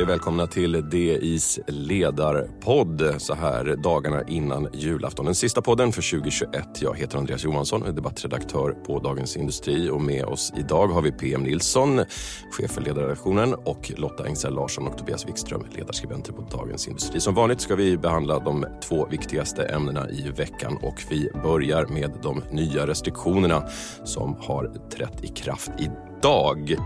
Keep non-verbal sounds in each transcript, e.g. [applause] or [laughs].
Hej och välkomna till DIs ledarpodd så här dagarna innan julafton. Den sista podden för 2021. Jag heter Andreas Johansson och är debattredaktör på Dagens Industri och med oss idag har vi PM Nilsson, chef för ledarredaktionen och Lotta Engsell Larsson och Tobias Wikström, ledarskribenter på Dagens Industri. Som vanligt ska vi behandla de två viktigaste ämnena i veckan och vi börjar med de nya restriktionerna som har trätt i kraft idag.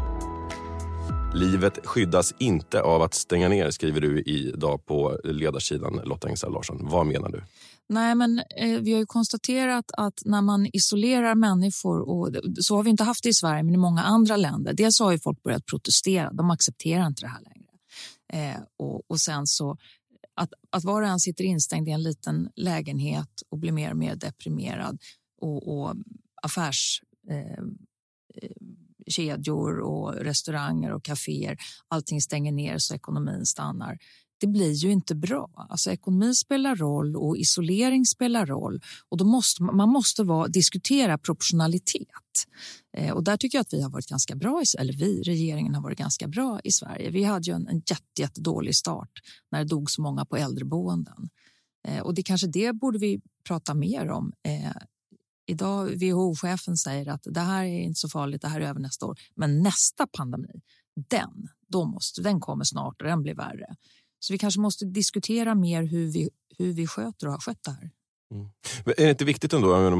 Livet skyddas inte av att stänga ner, skriver du idag på ledarsidan Lotta Engsell Larsson. Vad menar du? Nej, men eh, vi har ju konstaterat att när man isolerar människor, och så har vi inte haft det i Sverige men i många andra länder. Dels har ju folk börjat protestera, de accepterar inte det här längre. Eh, och, och sen så att, att var och en sitter instängd i en liten lägenhet och blir mer och mer deprimerad och, och affärs eh, kedjor och restauranger och kaféer. Allting stänger ner så ekonomin stannar. Det blir ju inte bra. Alltså, ekonomi spelar roll och isolering spelar roll. Och då måste, man måste vara, diskutera proportionalitet. Eh, och där tycker jag att vi har varit ganska bra, i, eller vi, regeringen har varit ganska bra i Sverige. Vi hade ju en, en jätte, jätte dålig start när det dog så många på äldreboenden. Eh, och det kanske det borde vi prata mer om eh, Idag WHO-chefen säger att det här är inte så farligt, det här är över nästa år. Men nästa pandemi, den, då måste, den kommer snart och den blir värre. Så vi kanske måste diskutera mer hur vi, hur vi sköter och har skött det här. Mm. Men är det inte viktigt ändå,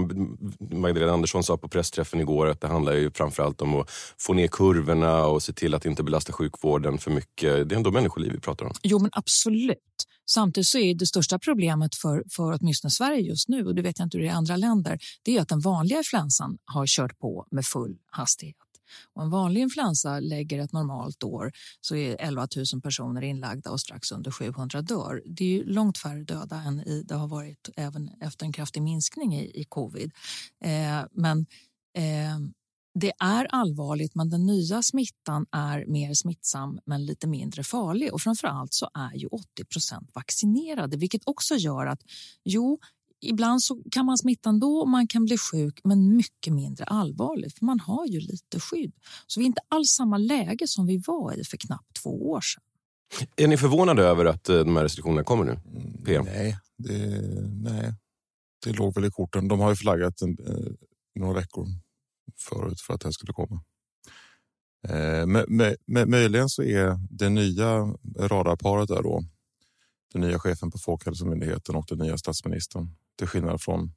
Magdalena Andersson sa på pressträffen igår att det handlar ju framförallt om att få ner kurvorna och se till att inte belasta sjukvården för mycket. Det är ändå människoliv vi pratar om. Jo men absolut. Samtidigt så är det största problemet för, för åtminstone Sverige just nu, och det vet jag inte hur det är i andra länder, det är att den vanliga influensan har kört på med full hastighet. Och en vanlig influensa lägger ett normalt år så är 11 000 personer inlagda och strax under 700 dör. Det är ju långt färre döda än i, det har varit även efter en kraftig minskning i, i covid. Eh, men eh, det är allvarligt, men den nya smittan är mer smittsam men lite mindre farlig. Och framför allt så är ju 80% vaccinerade, vilket också gör att jo, ibland så kan man smitta ändå och man kan bli sjuk, men mycket mindre allvarligt, för man har ju lite skydd. Så vi är inte alls samma läge som vi var i för knappt två år sedan. Är ni förvånade över att eh, de här restriktionerna kommer nu? PM? Nej, det, nej. det låg väl i korten. De har ju flaggat en, eh, några veckor förut för att det skulle komma. Eh, med, med, möjligen så är det nya radarparet där då den nya chefen på Folkhälsomyndigheten och den nya statsministern till skillnad från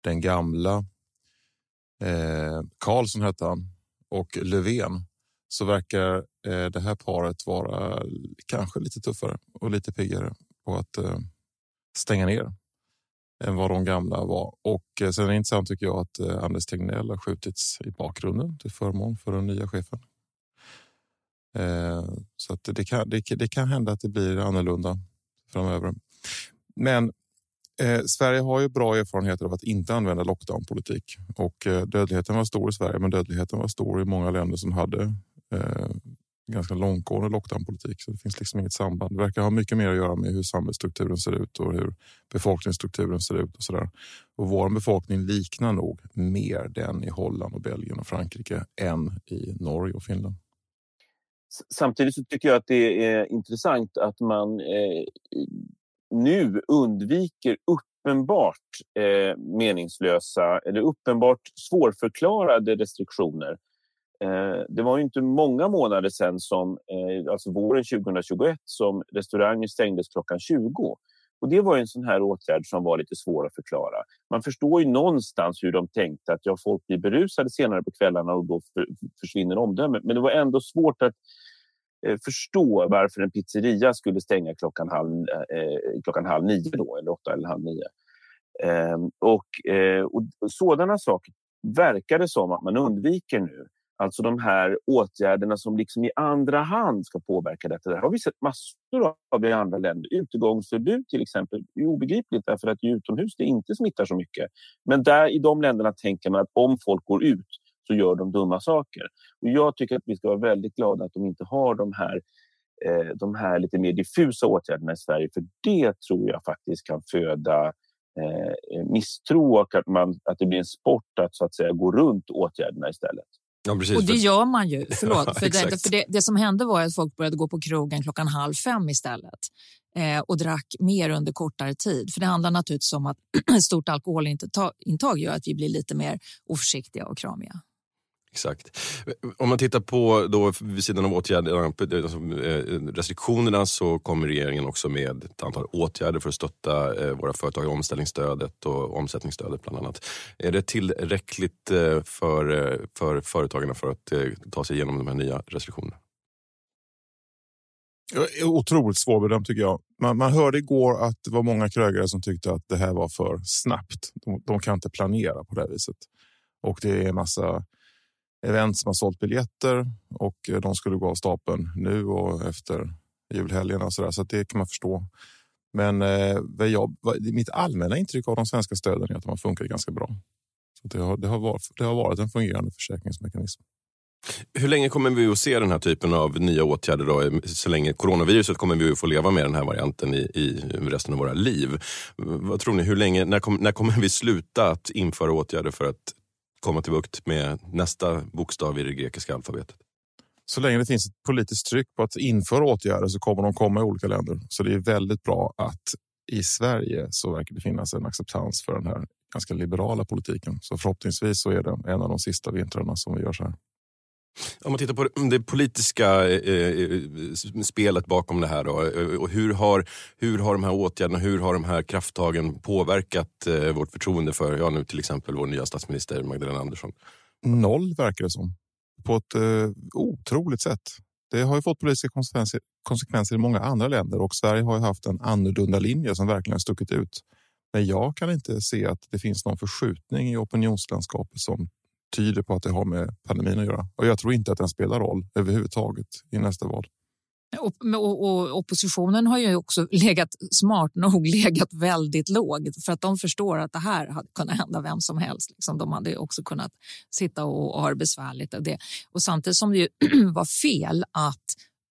den gamla eh, Karlsson hette han och Löfven så verkar eh, det här paret vara kanske lite tuffare och lite piggare på att eh, stänga ner än vad de gamla var. Och eh, sen är det intressant tycker jag att eh, Anders Tegnell har skjutits i bakgrunden till förmån för den nya chefen. Eh, så att det, kan, det, det kan hända att det blir annorlunda framöver. Men eh, Sverige har ju bra erfarenheter av att inte använda lockdownpolitik och eh, dödligheten var stor i Sverige, men dödligheten var stor i många länder som hade eh, ganska långtgående lockdownpolitik. Så det finns liksom inget samband. Det verkar ha mycket mer att göra med hur samhällsstrukturen ser ut och hur befolkningsstrukturen ser ut och så där. Och vår befolkning liknar nog mer den i Holland och Belgien och Frankrike än i Norge och Finland. Samtidigt så tycker jag att det är intressant att man eh, nu undviker uppenbart eh, meningslösa eller uppenbart svårförklarade restriktioner. Eh, det var inte många månader sedan, som, eh, alltså våren 2021, som restauranger stängdes klockan 20. Och Det var en sån här åtgärd som var lite svår att förklara. Man förstår ju någonstans hur de tänkte att ja, folk blir berusade senare på kvällarna och då för, försvinner omdömet. Men det var ändå svårt att eh, förstå varför en pizzeria skulle stänga klockan halv, eh, klockan halv nio då, eller åtta eller halv nio. Eh, och, eh, och sådana saker verkar det som att man undviker nu. Alltså de här åtgärderna som liksom i andra hand ska påverka detta. Det har vi sett massor av i andra länder. Utegångsförbud till exempel är obegripligt därför att utomhus det inte smittar så mycket. Men där i de länderna tänker man att om folk går ut så gör de dumma saker. Och jag tycker att vi ska vara väldigt glada att de inte har de här, eh, de här lite mer diffusa åtgärderna i Sverige. För det tror jag faktiskt kan föda eh, misstro och att, man, att det blir en sport att, så att säga, gå runt åtgärderna istället. Ja, precis, och det för... gör man ju. Förlåt, [laughs] för, det, för det, det, som hände var att folk började gå på krogen klockan halv fem istället eh, och drack mer under kortare tid. För det handlar naturligtvis om att [clears throat] stort alkoholintag gör att vi blir lite mer oförsiktiga och kramiga. Exakt. Om man tittar på, då, vid sidan av åtgärderna, alltså, eh, restriktionerna så kommer regeringen också med ett antal åtgärder för att stötta eh, våra företag, i omställningsstödet och omsättningsstödet bland annat. Är det tillräckligt eh, för, för företagarna för att ta sig igenom de här nya restriktionerna? Otroligt svårbedömt tycker jag. Man, man hörde igår att det var många krögare som tyckte att det här var för snabbt. De, de kan inte planera på det här viset. Och det är en massa event som har sålt biljetter och eh, de skulle gå av stapeln nu och efter julhelgen och så där, så det kan man förstå. Men eh, jag, mitt allmänna intryck av de svenska stöden är att de har funkat ganska bra. Så det, har, det, har varit, det har varit en fungerande försäkringsmekanism. Hur länge kommer vi att se den här typen av nya åtgärder? Då? Så länge coronaviruset kommer vi att få leva med den här varianten i, i resten av våra liv. Vad tror ni? Hur länge, när, kom, när kommer vi sluta att införa åtgärder för att komma till bukt med nästa bokstav i det grekiska alfabetet? Så länge det finns ett politiskt tryck på att införa åtgärder så kommer de komma i olika länder. Så det är väldigt bra att i Sverige så verkar det finnas en acceptans för den här ganska liberala politiken. Så förhoppningsvis så är det en av de sista vintrarna som vi gör så här. Om man tittar på det politiska eh, eh, spelet bakom det här då, eh, och hur har, hur har de här åtgärderna, hur har de här krafttagen påverkat eh, vårt förtroende för, ja nu till exempel vår nya statsminister Magdalena Andersson? Noll verkar det som. På ett eh, otroligt sätt. Det har ju fått politiska konsekvenser, konsekvenser i många andra länder och Sverige har ju haft en annorlunda linje som verkligen stuckit ut. Men jag kan inte se att det finns någon förskjutning i opinionslandskapet som tyder på att det har med pandemin att göra. Och jag tror inte att den spelar roll överhuvudtaget i nästa val. Och, och, och, oppositionen har ju också [laughs] legat smart nog [laughs] legat väldigt lågt för att de förstår att det här hade kunnat hända vem som helst. Liksom de hade också kunnat sitta och, och ha det besvärligt. Och, det. och samtidigt som det [clears throat] var fel att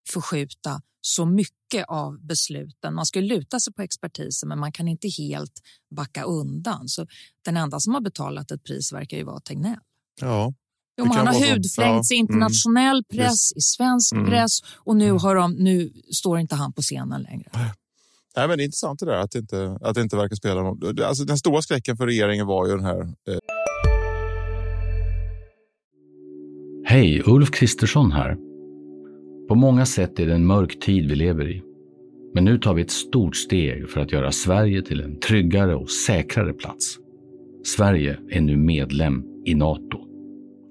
förskjuta så mycket av besluten. Man ska luta sig på expertisen, men man kan inte helt backa undan. Så den enda som har betalat ett pris verkar ju vara Tegnell. Ja. Jo, han har hudflängts i ja. internationell mm. press, i svensk mm. press och nu, mm. har de, nu står inte han på scenen längre. Nej, men det är intressant det där att det inte, att det inte verkar spela någon... Alltså, den stora skräcken för regeringen var ju den här... Eh... Hej, Ulf Kristersson här. På många sätt är det en mörk tid vi lever i. Men nu tar vi ett stort steg för att göra Sverige till en tryggare och säkrare plats. Sverige är nu medlem i Nato.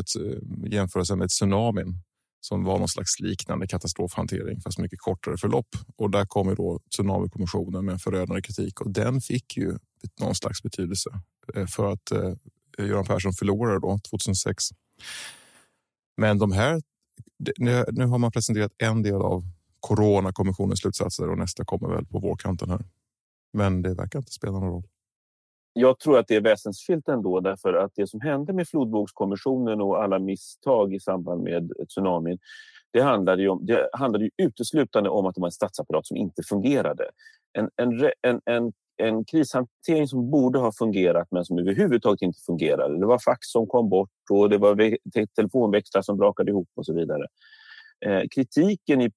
Ett, eh, jämförelse med tsunamin som var någon slags liknande katastrofhantering fast mycket kortare förlopp. Och där kom ju då tsunamikommissionen med en förödande kritik och den fick ju någon slags betydelse eh, för att eh, Göran Persson förlorade då 2006. Men de här, nu har man presenterat en del av Coronakommissionens slutsatser och nästa kommer väl på vårkanten här. Men det verkar inte spela någon roll jag tror att det är väsensskilt ändå därför att det som hände med flodvågskommissionen och alla misstag i samband med tsunamin det handlade, ju om, det handlade ju uteslutande om att det var en statsapparat som inte fungerade. En, en, en, en, en krishantering som borde ha fungerat men som överhuvudtaget inte fungerade. Det var fax som kom bort och det var telefonväxlar som brakade ihop och så vidare. Eh, kritiken i,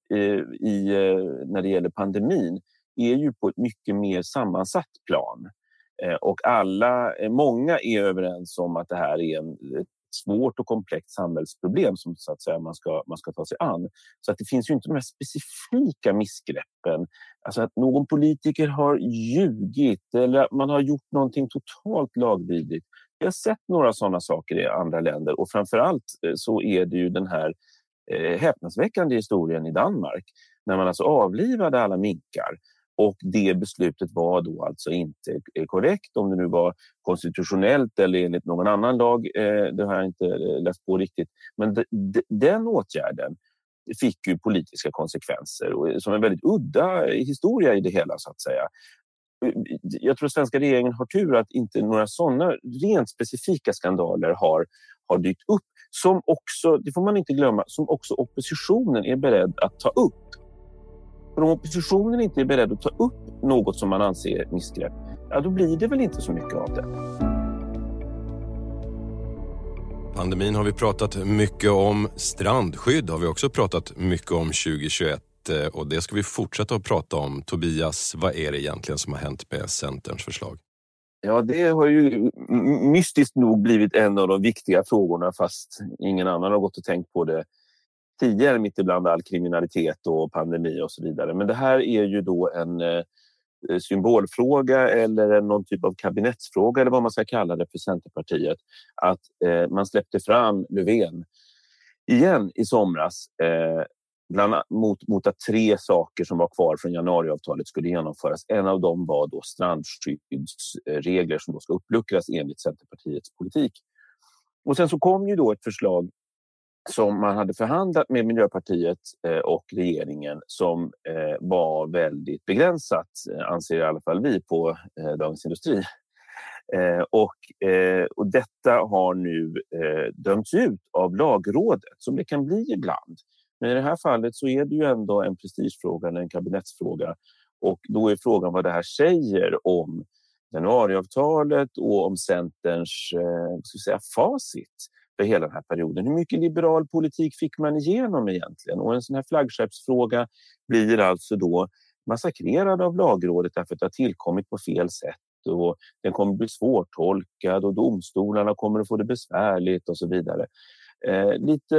i, eh, när det gäller pandemin är ju på ett mycket mer sammansatt plan. Eh, och alla, eh, många är överens om att det här är en, ett svårt och komplext samhällsproblem som så att säga, man, ska, man ska ta sig an. Så att det finns ju inte de här specifika missgreppen. Alltså att någon politiker har ljugit eller att man har gjort någonting totalt lagvidrigt. Vi har sett några sådana saker i andra länder och framför allt eh, så är det ju den här häpnadsväckande historien i Danmark när man alltså avlivade alla minkar och det beslutet var då alltså inte eh, korrekt, om det nu var konstitutionellt eller enligt någon annan lag. Eh, det har jag inte eh, läst på riktigt. Men den åtgärden fick ju politiska konsekvenser och som en väldigt udda historia i det hela så att säga. Jag tror att svenska regeringen har tur att inte några sådana rent specifika skandaler har, har dykt upp som också, det får man inte glömma, som också oppositionen är beredd att ta upp. För om oppositionen inte är beredd att ta upp något som man anser är missgrepp, ja, då blir det väl inte så mycket av det. Pandemin har vi pratat mycket om. Strandskydd har vi också pratat mycket om 2021 eh, och det ska vi fortsätta att prata om. Tobias, vad är det egentligen som har hänt med Centerns förslag? Ja, det har ju mystiskt nog blivit en av de viktiga frågorna fast ingen annan har gått och tänkt på det tidigare mitt ibland all kriminalitet och pandemi och så vidare. Men det här är ju då en eh, symbolfråga eller någon typ av kabinettsfråga eller vad man ska kalla det för Centerpartiet. Att eh, man släppte fram Löfven igen i somras eh, bland mot, mot att tre saker som var kvar från januariavtalet skulle genomföras. En av dem var då strandskyddsregler som då ska uppluckras enligt Centerpartiets politik. Och sen så kom ju då ett förslag som man hade förhandlat med Miljöpartiet eh, och regeringen som eh, var väldigt begränsat, eh, anser i alla fall vi på Dagens Industri. Och, och detta har nu dömts ut av Lagrådet, som det kan bli ibland. Men i det här fallet så är det ju ändå en prestigefråga eller en kabinettsfråga. Och då är frågan vad det här säger om januariavtalet och om Centerns eh, ska säga, facit för hela den här perioden. Hur mycket liberal politik fick man igenom egentligen? Och en sån här flaggskeppsfråga blir alltså då massakrerad av lagrådet därför att det har tillkommit på fel sätt och den kommer bli svårtolkad och domstolarna kommer att få det besvärligt och så vidare. Eh, lite,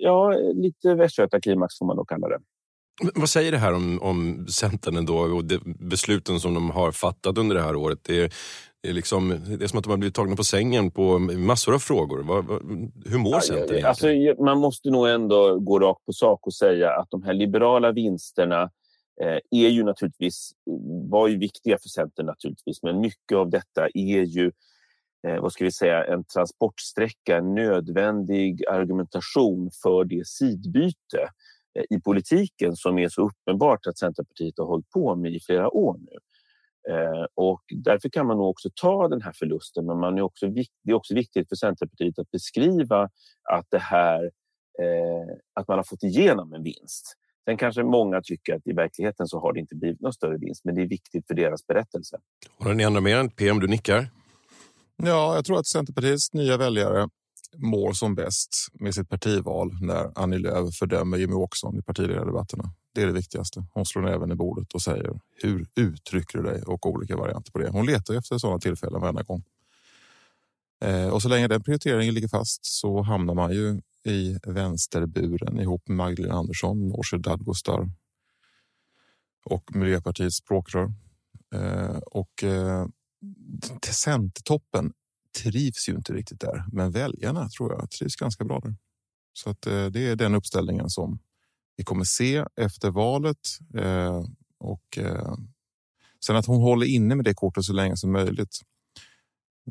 ja, lite västgötaklimax får man nog kalla det. Vad säger det här om, om Centern ändå och de besluten som de har fattat under det här året? Det är, liksom, det är som att de har blivit tagna på sängen på massor av frågor. Hur mår Centern ja, alltså, Man måste nog ändå gå rakt på sak och säga att de här liberala vinsterna eh, är ju naturligtvis, var ju viktiga för Centern naturligtvis, men mycket av detta är ju eh, vad ska vi säga, en transportsträcka, en nödvändig argumentation för det sidbyte eh, i politiken som är så uppenbart att Centerpartiet har hållit på med i flera år nu. Eh, och därför kan man nog också ta den här förlusten, men man är också, det är också viktigt för Centerpartiet att beskriva att det här eh, att man har fått igenom en vinst. Sen kanske många tycker att i verkligheten så har det inte blivit någon större vinst, men det är viktigt för deras berättelse. Har ni andra mer än PM? Du nickar. Ja, jag tror att Centerpartiets nya väljare mår som bäst med sitt partival när Annie Lööf fördömer Jimmy Åkesson i partiledardebatterna. Det är det viktigaste. Hon slår näven i bordet och säger hur uttrycker du dig och olika varianter på det. Hon letar efter sådana tillfällen varenda gång. Eh, och så länge den prioriteringen ligger fast så hamnar man ju i vänsterburen ihop med Magdalena Andersson, Nooshi Dadgostar och Miljöpartiets språkrör. Eh, och eh, Centertoppen trivs ju inte riktigt där, men väljarna tror jag trivs ganska bra där. Så att eh, det är den uppställningen som vi kommer se efter valet. Eh, och eh, sen att hon håller inne med det kortet så länge som möjligt.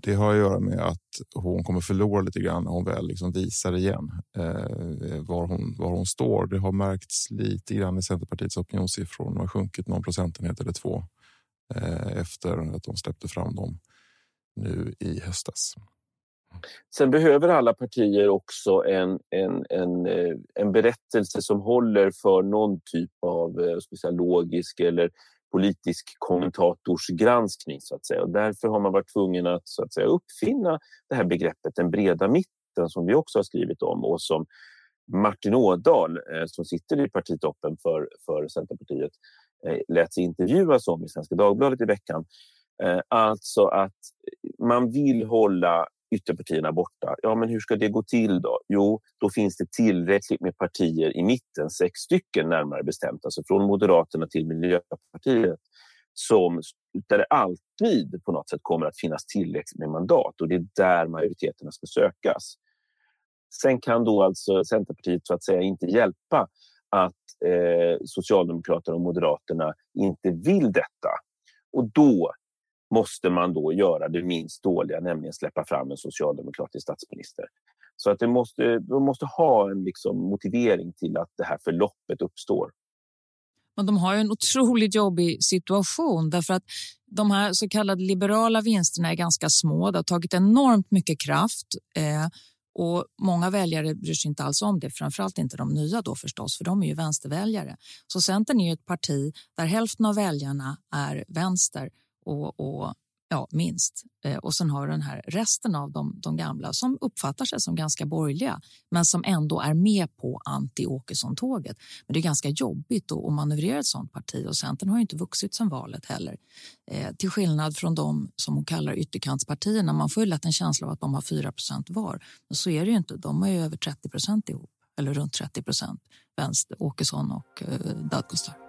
Det har att göra med att hon kommer förlora lite grann när hon väl liksom visar igen eh, var, hon, var hon står. Det har märkts lite grann i Centerpartiets opinionssiffror. De har sjunkit någon procentenhet eller två eh, efter att de släppte fram dem nu i höstas. Sen behöver alla partier också en, en, en, eh, en berättelse som håller för någon typ av eh, ska säga, logisk eller politisk kommentatorsgranskning. Så att säga. Och därför har man varit tvungen att, så att säga, uppfinna det här begreppet den breda mitten som vi också har skrivit om och som Martin Ådahl eh, som sitter i partitoppen för, för Centerpartiet lät sig intervjuas om i Svenska Dagbladet i veckan. Alltså att man vill hålla ytterpartierna borta. Ja, men hur ska det gå till då? Jo, då finns det tillräckligt med partier i mitten, sex stycken närmare bestämt, alltså från Moderaterna till Miljöpartiet, som, där det alltid på något sätt kommer att finnas tillräckligt med mandat och det är där majoriteterna ska sökas. Sen kan då alltså Centerpartiet så att säga inte hjälpa att eh, Socialdemokraterna och Moderaterna inte vill detta. Och då måste man då göra det minst dåliga, nämligen släppa fram en socialdemokratisk statsminister. Så att det måste, de måste ha en liksom motivering till att det här förloppet uppstår. Men de har ju en otroligt jobbig situation därför att de här så kallade liberala vinsterna är ganska små. Det har tagit enormt mycket kraft eh, och många väljare bryr sig inte alls om det, framförallt inte de nya då förstås, för de är ju vänsterväljare. Så Centern är ju ett parti där hälften av väljarna är vänster och, och ja, minst. Eh, och sen har du den här resten av de, de gamla som uppfattar sig som ganska borgerliga men som ändå är med på anti-Åkesson-tåget. Men det är ganska jobbigt att, manövrera ett sånt parti och Centern har ju inte vuxit sedan valet heller. Eh, till skillnad från de som hon kallar ytterkantspartierna. Man får ju lätt en känsla av att de har 4% var. Men så är det ju inte. De har ju över 30% ihop, eller runt 30% Vänster, Åkesson och eh, Dadgostar.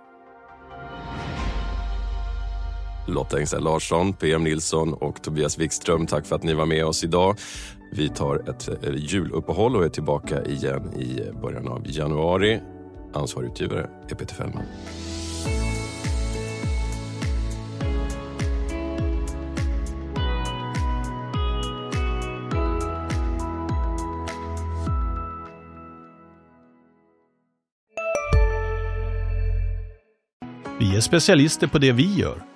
Lotta Engsell Larsson, PM Nilsson och Tobias Wikström. Tack för att ni var med oss idag. Vi tar ett eh, juluppehåll och är tillbaka igen i början av januari. Ansvarig utgivare är Peter Fällman. Vi är specialister på det vi gör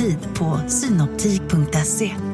Tid på synoptik.se.